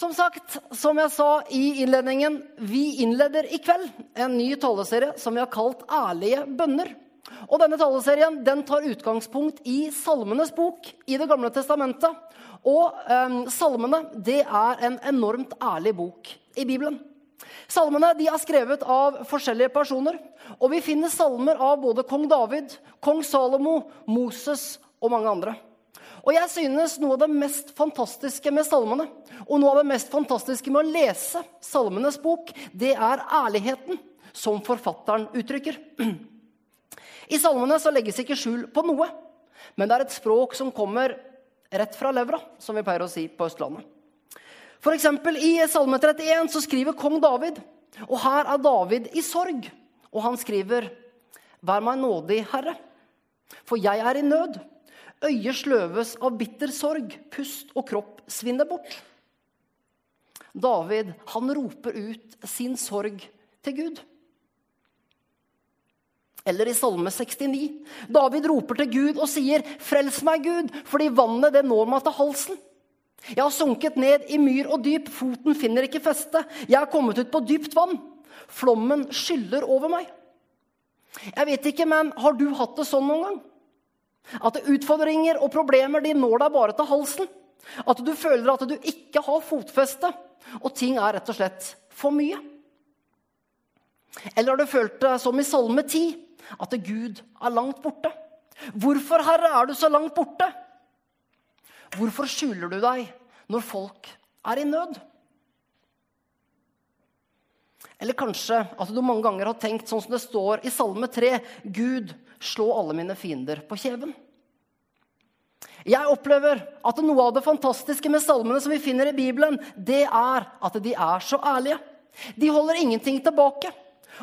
Som sagt, som jeg sa i innledningen, vi innleder i kveld en ny taleserie som vi har kalt 'Ærlige bønner'. Og denne taleserien den tar utgangspunkt i Salmenes bok i Det gamle testamentet. Og eh, salmene det er en enormt ærlig bok i Bibelen. Salmene de er skrevet av forskjellige personer. Og vi finner salmer av både kong David, kong Salomo, Moses og mange andre. Og jeg synes noe av det mest fantastiske med salmene, og noe av det mest fantastiske med å lese Salmenes bok, det er ærligheten som forfatteren uttrykker. I salmene så legges ikke skjul på noe, men det er et språk som kommer rett fra levra, som vi pleier å si på Østlandet. For eksempel I Salme 31 så skriver kong David, og her er David i sorg. Og han skriver, 'Vær meg nådig, Herre, for jeg er i nød.' Øyet sløves av bitter sorg, pust og kropp svinner bort. David han roper ut sin sorg til Gud. Eller i Salme 69. David roper til Gud og sier, 'Frels meg, Gud, fordi vannet det når meg til halsen.' 'Jeg har sunket ned i myr og dyp, foten finner ikke feste.' 'Jeg er kommet ut på dypt vann, flommen skyller over meg.' Jeg vet ikke, men har du hatt det sånn noen gang? At utfordringer og problemer de når deg bare til halsen? At du føler at du ikke har fotfeste, og ting er rett og slett for mye? Eller har du følt det som i Salme 10, at Gud er langt borte? Hvorfor, Herre, er du så langt borte? Hvorfor skjuler du deg når folk er i nød? Eller kanskje at du mange ganger har tenkt sånn som det står i Salme 3.: Gud, slå alle mine fiender på kjeven. Jeg opplever at noe av det fantastiske med salmene som vi finner i Bibelen, det er at de er så ærlige. De holder ingenting tilbake.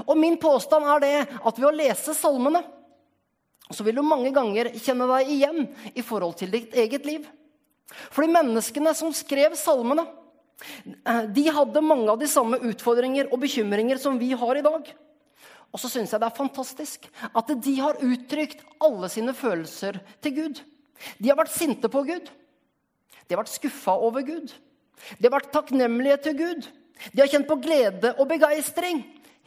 Og min påstand er det at ved å lese salmene så vil du mange ganger kjenne deg igjen i forhold til ditt eget liv. Fordi menneskene som skrev salmene, de hadde mange av de samme utfordringer og bekymringer som vi har i dag. Og så syns jeg det er fantastisk at de har uttrykt alle sine følelser til Gud. De har vært sinte på Gud. De har vært skuffa over Gud. De har vært takknemlige til Gud. De har kjent på glede og begeistring.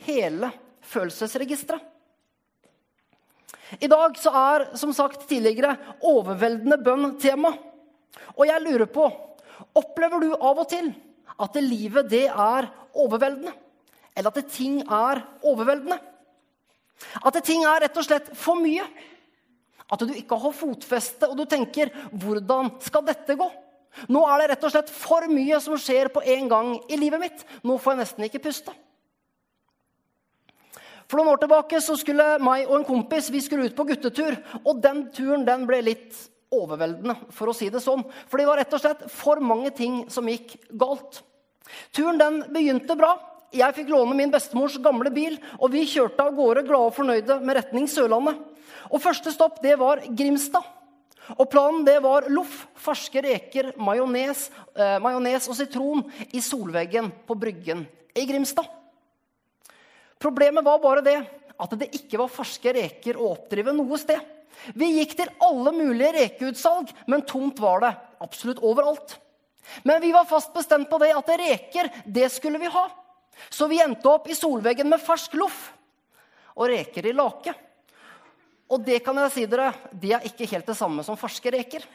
Hele følelsesregisteret. I dag så er som sagt tidligere overveldende bønn tema. Og jeg lurer på Opplever du av og til at livet det er overveldende? Eller at ting er overveldende? At ting er rett og slett for mye? At du ikke har fotfeste, og du tenker 'Hvordan skal dette gå?' Nå er det rett og slett for mye som skjer på en gang i livet mitt. Nå får jeg nesten ikke puste. For noen år tilbake så skulle meg og en kompis vi skulle ut på guttetur. Og den turen den ble litt overveldende, for å si det sånn. For det var rett og slett for mange ting som gikk galt. Turen den begynte bra. Jeg fikk låne min bestemors gamle bil, og vi kjørte av gårde glade og fornøyde med retning Sørlandet. Og Første stopp det var Grimstad. Og Planen det var loff, ferske reker, majones, eh, og sitron i solveggen på Bryggen i Grimstad. Problemet var bare det at det ikke var ferske reker å oppdrive noe sted. Vi gikk til alle mulige rekeutsalg, men tomt var det absolutt overalt. Men vi var fast bestemt på det at reker, det skulle vi ha. Så vi endte opp i solveggen med fersk loff og reker i lake. Og det kan jeg si dere, det er ikke helt det samme som ferske reker.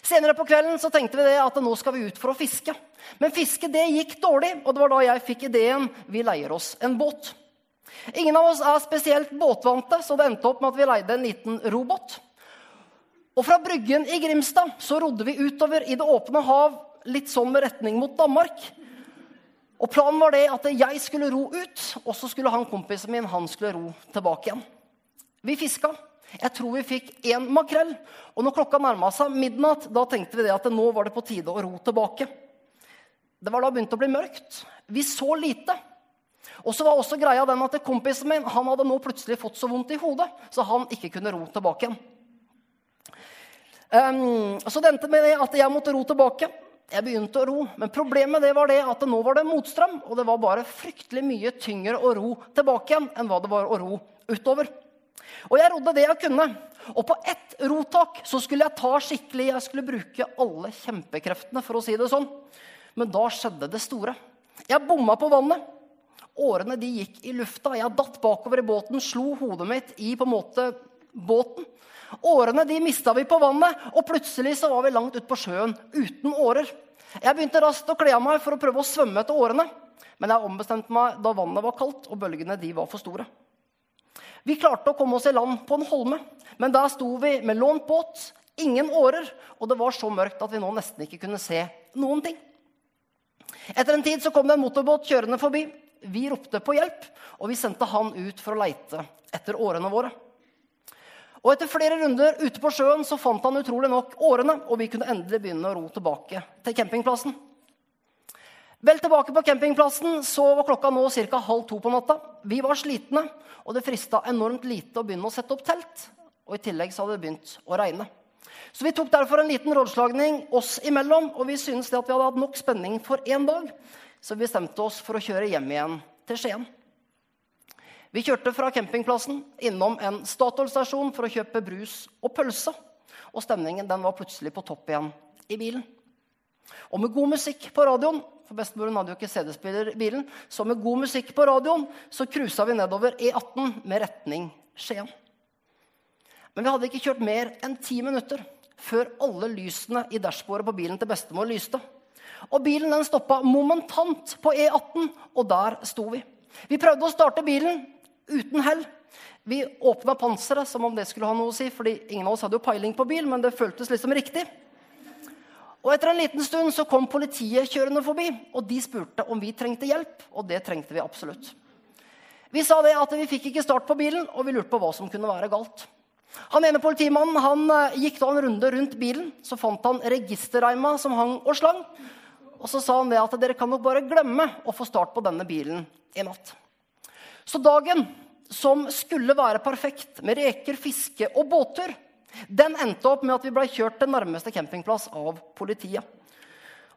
Senere på kvelden så tenkte vi det at nå skal vi ut for å fiske. Men fiske det gikk dårlig, og det var da jeg fikk ideen vi leier oss en båt. Ingen av oss er spesielt båtvante, så det endte opp med at vi leide en liten robåt. Og fra Bryggen i Grimstad så rodde vi utover i det åpne hav, litt sånn med retning mot Danmark. Og Planen var det at jeg skulle ro ut, og så skulle han kompisen min han skulle ro tilbake igjen. Vi fiska. Jeg tror vi fikk én makrell. Og når klokka nærma seg midnatt, da tenkte vi det at nå var det på tide å ro tilbake. Det var da begynt å bli mørkt. Vi så lite. Og så var også greia den at Kompisen min han hadde nå plutselig fått så vondt i hodet, så han ikke kunne ro tilbake igjen. Um, så det endte med det at jeg måtte ro tilbake. Jeg begynte å ro, men problemet var det at nå var det motstrøm. Og det var bare fryktelig mye tyngre å ro tilbake igjen enn hva det var å ro utover. Og jeg rodde det jeg kunne. Og på ett rotak så skulle jeg ta skikkelig Jeg skulle bruke alle kjempekreftene, for å si det sånn. Men da skjedde det store. Jeg bomma på vannet. Årene de gikk i lufta. Jeg datt bakover i båten, slo hodet mitt i på en måte båten. Årene de mista vi på vannet, og plutselig så var vi langt ute på sjøen uten årer. Jeg begynte raskt å kle av meg for å prøve å svømme etter årene. Men jeg ombestemte meg da vannet var kaldt og bølgene de var for store. Vi klarte å komme oss i land på en holme, men der sto vi med lånt båt, ingen årer, og det var så mørkt at vi nå nesten ikke kunne se noen ting. Etter en tid så kom det en motorbåt kjørende forbi. Vi ropte på hjelp, og vi sendte han ut for å leite etter årene våre. Og Etter flere runder ute på sjøen så fant han utrolig nok årene, og vi kunne endelig begynne å ro tilbake til campingplassen. Vel tilbake på campingplassen så var klokka nå ca. halv to på natta. Vi var slitne, og det frista enormt lite å begynne å sette opp telt. Og I tillegg så hadde det begynt å regne. Så Vi tok derfor en liten rådslagning oss imellom, og vi syntes det at vi hadde hatt nok spenning for én dag. Så vi bestemte oss for å kjøre hjem igjen til Skien. Vi kjørte fra campingplassen innom en Statoil-stasjon for å kjøpe brus og pølse. Og stemningen den var plutselig på topp igjen i bilen. Og med god musikk på radioen for bestemoren hadde jo ikke CD-spiller i bilen, så med god musikk på radioen så cruisa vi nedover E18 med retning Skien. Men vi hadde ikke kjørt mer enn ti minutter før alle lysene i dashbordet på bilen til bestemor lyste. Og bilen den stoppa momentant på E18, og der sto vi. Vi prøvde å starte bilen, uten hell. Vi åpna panseret som om det skulle ha noe å si, fordi ingen av oss hadde jo peiling på bil, men det føltes liksom riktig. Og Etter en liten stund så kom politiet kjørende forbi, og de spurte om vi trengte hjelp. Og det trengte vi absolutt. Vi sa det at vi fikk ikke start på bilen, og vi lurte på hva som kunne være galt. Han ene politimannen han eh, gikk da en runde rundt bilen. Så fant han registerreima som hang og slang. Og så sa han det at dere kan nok bare glemme å få start på denne bilen i natt. Så dagen som skulle være perfekt med reker, fiske og båttur, den endte opp med at vi ble kjørt til nærmeste campingplass av politiet.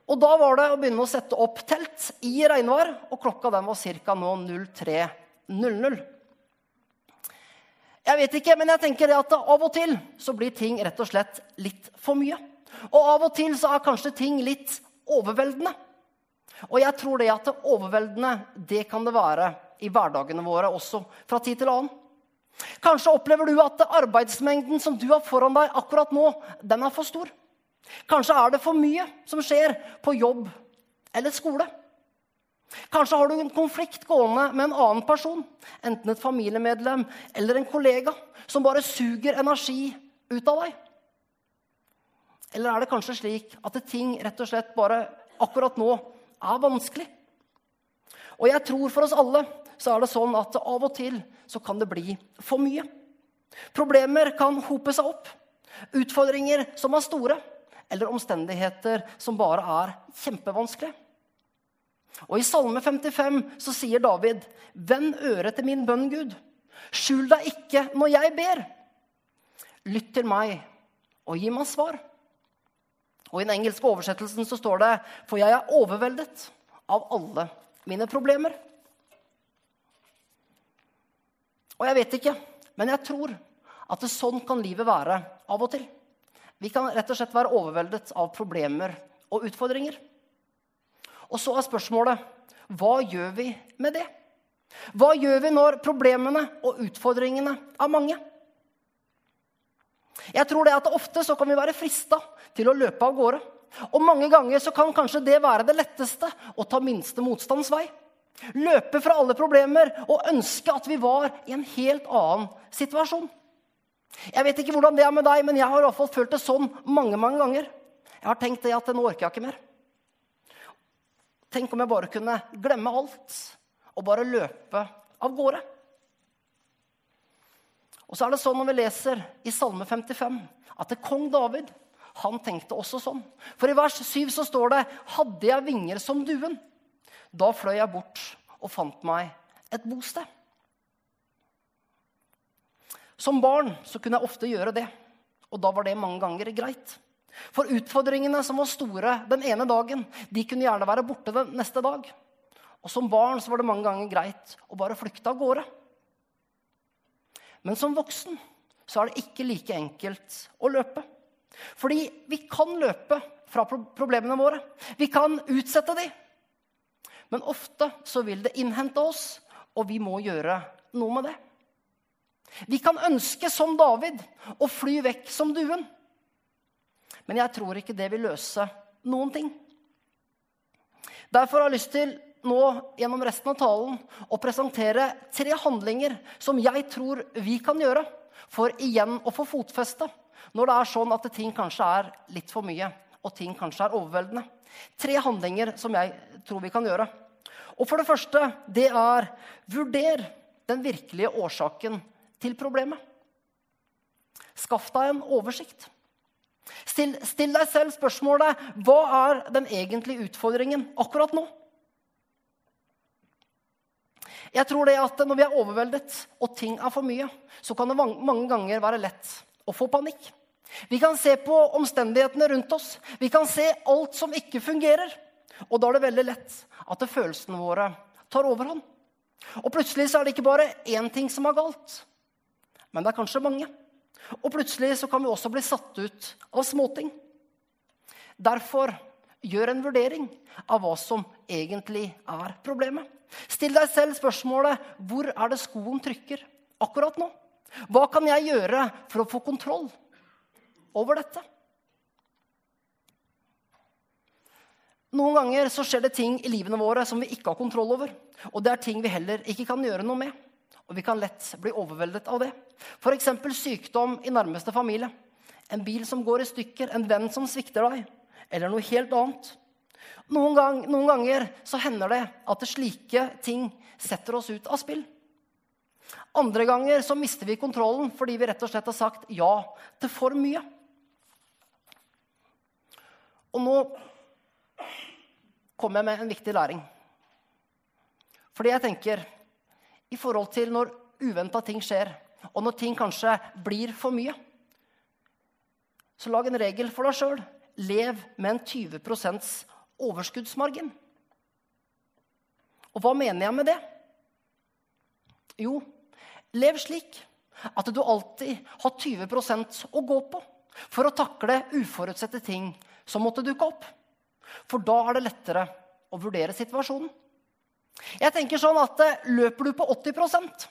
Og Da var det å begynne å sette opp telt i regnvær, og klokka den var ca. nå 03.00. Jeg vet ikke, men jeg tenker at av og til så blir ting rett og slett litt for mye. Og av og til så er kanskje ting litt overveldende. Og jeg tror det at det overveldende, det kan det være i hverdagene våre også, fra tid til annen. Kanskje opplever du at arbeidsmengden som du har foran deg akkurat nå, den er for stor. Kanskje er det for mye som skjer på jobb eller skole. Kanskje har du en konflikt gående med en annen person, enten et familiemedlem eller en kollega, som bare suger energi ut av deg. Eller er det kanskje slik at ting rett og slett bare akkurat nå er vanskelig? Og jeg tror for oss alle så er det sånn at av og til så kan det bli for mye. Problemer kan hope seg opp. Utfordringer som er store, eller omstendigheter som bare er kjempevanskelige. Og I Salme 55 så sier David.: Vend øret til min bønn, Gud. Skjul deg ikke når jeg ber. Lytt til meg og gi meg svar. Og I den engelske oversettelsen så står det.: For jeg er overveldet av alle mine problemer. Og jeg vet ikke, men jeg tror at det sånn kan livet være av og til. Vi kan rett og slett være overveldet av problemer og utfordringer. Og så er spørsmålet hva gjør vi med det? Hva gjør vi når problemene og utfordringene er mange? Jeg tror det at Ofte så kan vi være frista til å løpe av gårde. Og mange ganger så kan kanskje det være det letteste å ta minste motstands vei. Løpe fra alle problemer og ønske at vi var i en helt annen situasjon. Jeg vet ikke hvordan det er med deg, men jeg har i hvert fall følt det sånn mange mange ganger. Jeg har tenkt det at nå orker jeg ikke mer. Tenk om jeg bare kunne glemme alt og bare løpe av gårde. Og så er det sånn når vi leser i Salme 55, at det kong David han tenkte også sånn. For i vers 7 så står det 'Hadde jeg vinger som duen', da fløy jeg bort og fant meg et bosted. Som barn så kunne jeg ofte gjøre det, og da var det mange ganger greit. For utfordringene som var store den ene dagen, de kunne gjerne være borte den neste dag. Og som barn så var det mange ganger greit å bare flykte av gårde. Men som voksen så er det ikke like enkelt å løpe. Fordi vi kan løpe fra problemene våre. Vi kan utsette dem. Men ofte så vil det innhente oss, og vi må gjøre noe med det. Vi kan ønske som David å fly vekk som duen. Men jeg tror ikke det vil løse noen ting. Derfor har jeg lyst til nå gjennom resten av talen å presentere tre handlinger som jeg tror vi kan gjøre for igjen å få fotfeste når det er sånn at ting kanskje er litt for mye og ting kanskje er overveldende. Tre handlinger som jeg tror vi kan gjøre. Og for det første, det er vurder den virkelige årsaken til problemet. Skaff deg en oversikt. Still, still, deg selv spørsmålet hva er den egentlige utfordringen akkurat nå? Jeg tror det at Når vi er overveldet og ting er for mye, så kan det mange ganger være lett å få panikk. Vi kan se på omstendighetene rundt oss. Vi kan se alt som ikke fungerer. Og da er det veldig lett at følelsene våre tar overhånd. Og plutselig så er det ikke bare én ting som er galt, men det er kanskje mange. Og plutselig så kan vi også bli satt ut av småting. Derfor gjør en vurdering av hva som egentlig er problemet. Still deg selv spørsmålet hvor er det skoen trykker akkurat nå? Hva kan jeg gjøre for å få kontroll over dette? Noen ganger så skjer det ting i livene våre som vi ikke har kontroll over. Og det er ting vi heller ikke kan gjøre noe med. Og vi kan lett bli overveldet av det. F.eks. sykdom i nærmeste familie. En bil som går i stykker, en venn som svikter deg, eller noe helt annet. Noen, gang, noen ganger så hender det at det slike ting setter oss ut av spill. Andre ganger så mister vi kontrollen fordi vi rett og slett har sagt ja til for mye. Og nå kommer jeg med en viktig læring. Fordi jeg tenker i forhold til når uventa ting skjer, og når ting kanskje blir for mye Så lag en regel for deg sjøl. Lev med en 20% overskuddsmargin. Og hva mener jeg med det? Jo, lev slik at du alltid har 20% å gå på for å takle uforutsette ting som måtte dukke opp. For da er det lettere å vurdere situasjonen. Jeg tenker sånn at eh, Løper du på 80%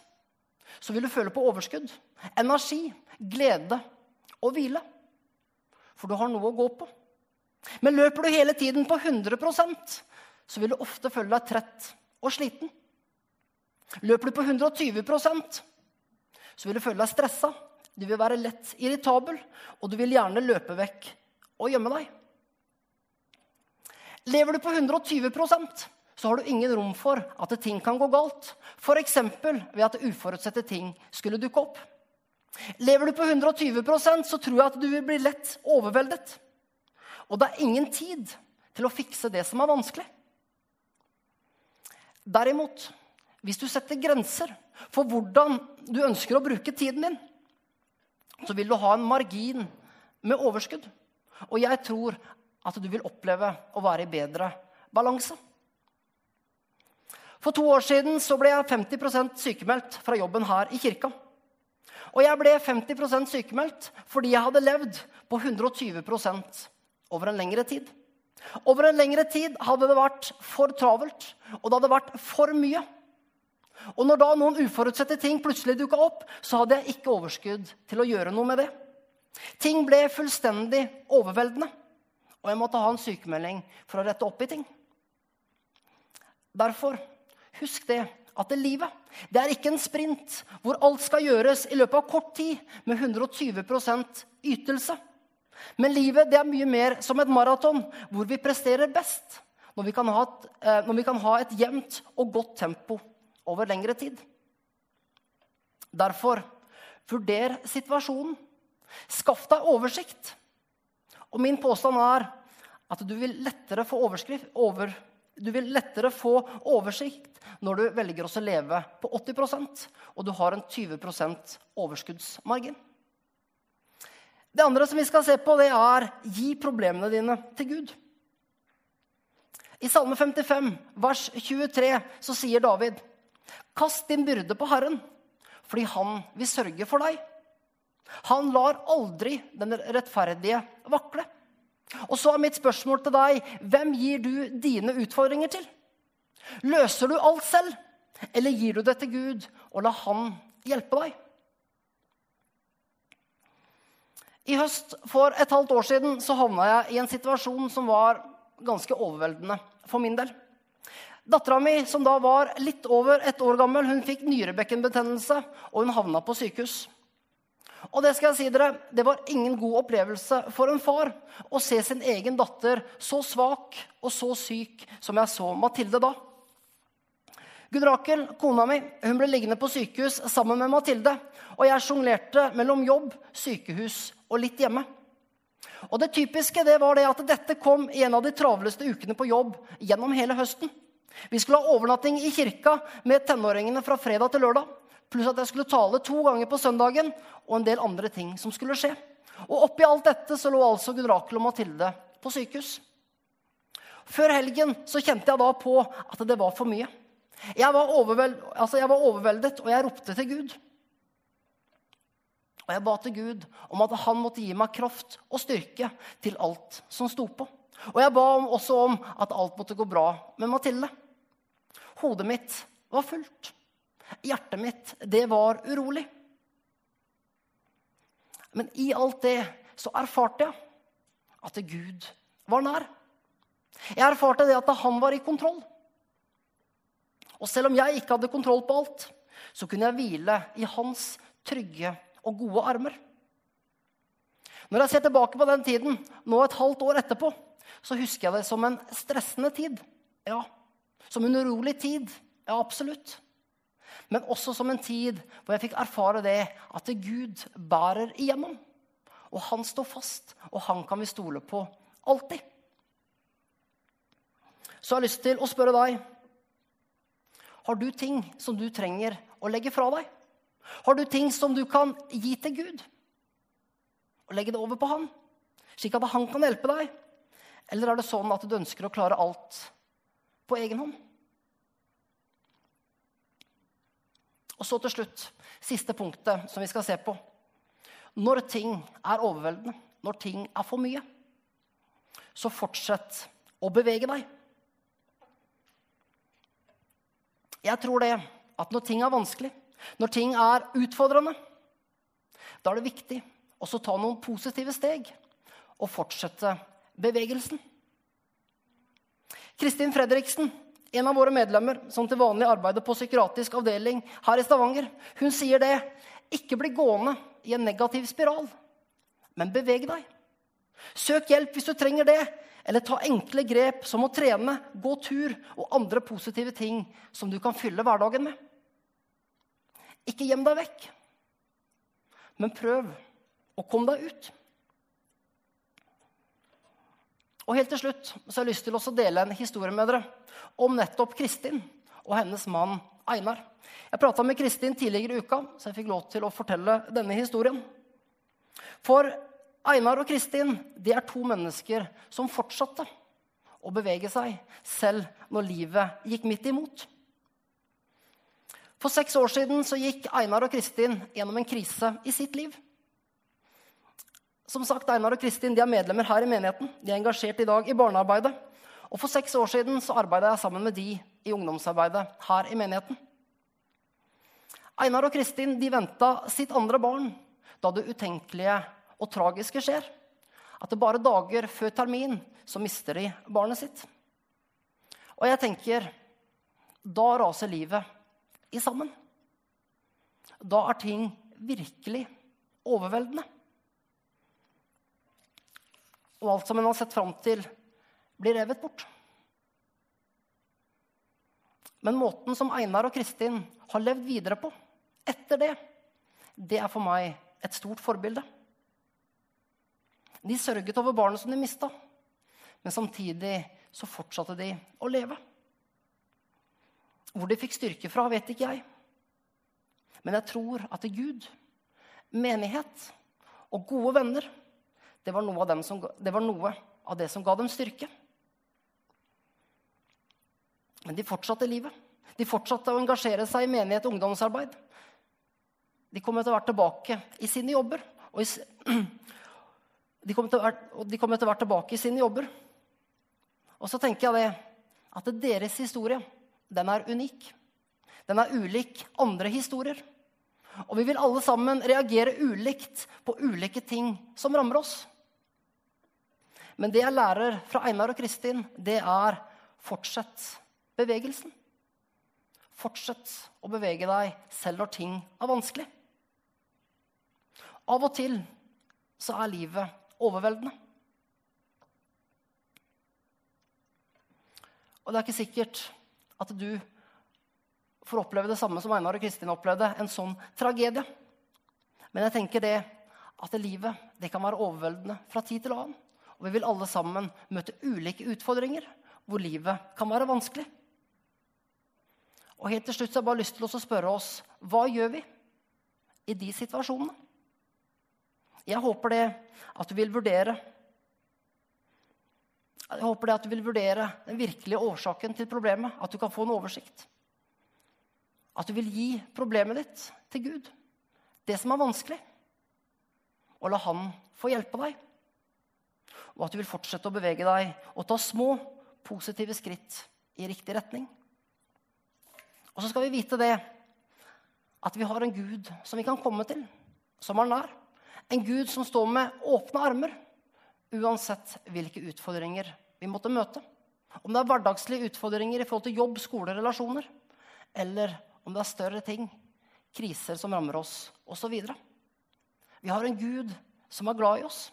så vil du føle på overskudd, energi, glede og hvile. For du har noe å gå på. Men løper du hele tiden på 100% så vil du ofte føle deg trett og sliten. Løper du på 120% så vil du føle deg stressa. Du vil være lett irritabel, og du vil gjerne løpe vekk og gjemme deg. Lever du på 120% så har du ingen rom for at ting kan gå galt. F.eks. ved at uforutsette ting skulle dukke opp. Lever du på 120% så tror jeg at du vil bli lett overveldet. Og det er ingen tid til å fikse det som er vanskelig. Derimot, hvis du setter grenser for hvordan du ønsker å bruke tiden din, så vil du ha en margin med overskudd. Og jeg tror at du vil oppleve å være i bedre balanse. For to år siden så ble jeg 50% sykemeldt fra jobben her i kirka. Og jeg ble 50% sykemeldt fordi jeg hadde levd på 120% over en lengre tid. Over en lengre tid hadde det vært for travelt, og det hadde vært for mye. Og når da noen uforutsette ting plutselig dukka opp, så hadde jeg ikke overskudd til å gjøre noe med det. Ting ble fullstendig overveldende og jeg måtte ha en sykemelding for å rette opp i ting. Derfor, husk det at det livet det er ikke en sprint hvor alt skal gjøres i løpet av kort tid med 120% ytelse. Men livet det er mye mer som et maraton hvor vi presterer best når vi ha et, eh, når vi kan ha et jevnt og godt tempo over lengre tid. Derfor, vurder situasjonen. Skaff deg oversikt. Og min påstand er at du vil lettere få, over, vil lettere få oversikt når du velger å leve på 80% og du har en 20% overskuddsmargin. Det andre som vi skal se på, det er gi problemene dine til Gud. I Salme 55, vers 23, så sier David.: Kast din byrde på Herren, fordi han vil sørge for deg. Han lar aldri den rettferdige vakle. Og så er mitt spørsmål til deg hvem gir du dine utfordringer til? Løser du alt selv, eller gir du det til Gud og la Han hjelpe deg? I høst for et halvt år siden så havna jeg i en situasjon som var ganske overveldende for min del. Dattera mi, som da var litt over ett år gammel, hun fikk nyrebekkenbetennelse, og hun havna på sykehus. Og det skal jeg si dere, det var ingen god opplevelse for en far å se sin egen datter så svak og så syk som jeg så Mathilde da. Gud Rakel, kona mi, hun ble liggende på sykehus sammen med Mathilde. Og jeg sjonglerte mellom jobb, sykehus og litt hjemme. Og det typiske det var det at dette kom i en av de travleste ukene på jobb gjennom hele høsten. Vi skulle ha overnatting i kirka med tenåringene fra fredag til lørdag. Pluss at jeg skulle tale to ganger på søndagen og en del andre ting som skulle skje. Og oppi alt dette så lå altså Gud Rakel og Mathilde på sykehus. Før helgen så kjente jeg da på at det var for mye. Jeg var, altså jeg var overveldet, og jeg ropte til Gud. Og jeg ba til Gud om at han måtte gi meg kraft og styrke til alt som sto på. Og jeg ba også om at alt måtte gå bra med Mathilde. Hodet mitt var fullt. Hjertet mitt, det var urolig. Men i alt det så erfarte jeg at Gud var nær. Jeg erfarte det at han var i kontroll. Og selv om jeg ikke hadde kontroll på alt, så kunne jeg hvile i hans trygge og gode armer. Når jeg ser tilbake på den tiden, nå et halvt år etterpå, så husker jeg det som en stressende tid. Ja. Som en urolig tid. Ja, absolutt men også som en tid hvor jeg fikk erfare det at Gud bærer igjennom. Og han står fast, og han kan vi stole på alltid. Så jeg har lyst til å spørre deg Har du ting som du trenger å legge fra deg? Har du ting som du kan gi til Gud? Og legge det over på han, slik at han kan hjelpe deg? Eller er det sånn at du ønsker å klare alt på egen hånd? Og så til slutt, siste punktet som vi skal se på. Når ting er overveldende, når ting er for mye, så fortsett å bevege deg. Jeg tror det at når ting er vanskelig, når ting er utfordrende, da er det viktig også å ta noen positive steg og fortsette bevegelsen. Kristin Fredriksen en av våre medlemmer som til vanlig arbeider på psykiatrisk avdeling her i Stavanger, hun sier det. Ikke bli gående i en negativ spiral, men beveg deg. Søk hjelp hvis du trenger det, eller ta enkle grep som å trene, gå tur og andre positive ting som du kan fylle hverdagen med. Ikke gjem deg vekk, men prøv å komme deg ut. Og helt til slutt så har jeg lyst til å dele en historie med dere om nettopp Kristin og hennes mann Einar. Jeg prata med Kristin tidligere i uka, så jeg fikk lov til å fortelle denne historien. For Einar og Kristin de er to mennesker som fortsatte å bevege seg selv når livet gikk midt imot. For seks år siden så gikk Einar og Kristin gjennom en krise i sitt liv. Som sagt, Einar og Kristin de er medlemmer her i menigheten. De er engasjert i dag i barnearbeidet. Og For seks år siden så arbeidet jeg sammen med de i ungdomsarbeidet her i menigheten. Einar og Kristin de venta sitt andre barn da det utenkelige og tragiske skjer. At det bare dager før termin så mister de barnet sitt. Og jeg tenker da raser livet i sammen. Da er ting virkelig overveldende og alt som en har sett fram til, blir revet bort. Men måten som Einar og Kristin har levd videre på etter det, det er for meg et stort forbilde. De sørget over barnet som de mista, men samtidig så fortsatte de å leve. Hvor de fikk styrke fra, vet ikke jeg. Men jeg tror at Gud, menighet og gode venner det var, noe som, det var noe av det som ga dem styrke. Men de fortsatte livet. De fortsatte å engasjere seg i menighet og ungdomsarbeid. de kommer etter hvert tilbake i sine jobber. Og, i, de kommer hvert, og de kom etter hvert tilbake i sine jobber. Og så tenker jeg det, at deres historie, den er unik. Den er ulik andre historier. Og vi vil alle sammen reagere ulikt på ulike ting som rammer oss. Men det jeg lærer fra Einar og Kristin, det er fortsett bevegelsen. Fortsett å bevege deg selv når ting er vanskelig. Av og til så er livet overveldende. Og det er ikke sikkert at du får oppleve det samme som Einar og Kristin opplevde, en sånn tragedie. Men jeg tenker det at livet det kan være overveldende fra tid til annen. Og vi vil alle sammen møte ulike utfordringer hvor livet kan være vanskelig. Og helt til slutt så har jeg bare lyst til å spørre oss hva gjør vi i de situasjonene? Jeg håper det at du vil vurdere jeg håper det at du vil vurdere den virkelige årsaken til problemet. At du kan få en oversikt. At du vil gi problemet ditt til Gud, det som er vanskelig, og la Han få hjelpe deg. Og at du vil fortsette å bevege deg og ta små, positive skritt i riktig retning. Og så skal vi vite det at vi har en Gud som vi kan komme til, som er nær. En Gud som står med åpne armer uansett hvilke utfordringer vi måtte møte. Om det er hverdagslige utfordringer i forhold til jobb, skole, relasjoner, eller om det er større ting, kriser som rammer oss, osv. Vi har en Gud som er glad i oss.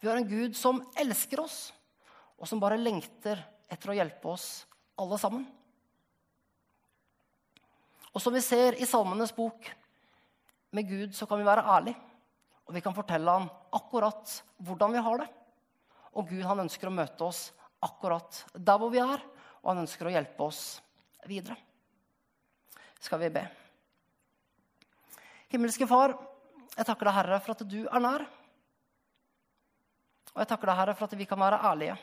Vi har en Gud som elsker oss, og som bare lengter etter å hjelpe oss alle sammen. Og som vi ser i Salmenes bok, med Gud så kan vi være ærlige. Og vi kan fortelle ham akkurat hvordan vi har det. Og Gud han ønsker å møte oss akkurat der hvor vi er, og han ønsker å hjelpe oss videre skal vi be. Himmelske Far, jeg takker deg, Herre, for at du er nær. Og jeg takker deg, Herre, for at vi kan være ærlige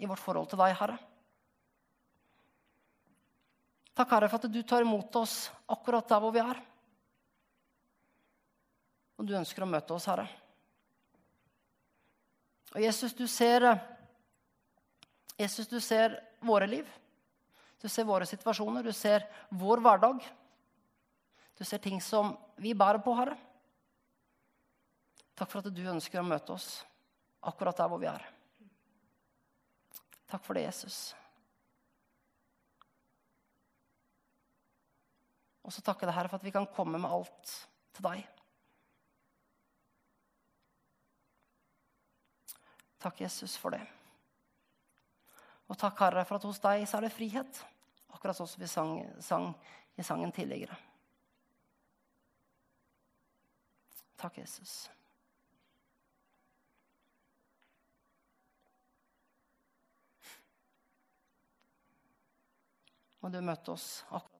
i vårt forhold til deg, Herre. Takk, Herre, for at du tar imot oss akkurat der hvor vi er. Og du ønsker å møte oss, Herre. Og Jesus, du ser Jesus, du ser våre liv. Du ser våre situasjoner, du ser vår hverdag. Du ser ting som vi bærer på, Herre. Takk for at du ønsker å møte oss akkurat der hvor vi er. Takk for det, Jesus. Og så takker jeg deg, Herre, for at vi kan komme med alt til deg. Takk, Jesus, for det. Og takk, Herre, for at hos deg så er det frihet. Akkurat sånn som vi sang, sang i sangen tidligere. Takk, Jesus. Må du møtte oss akkurat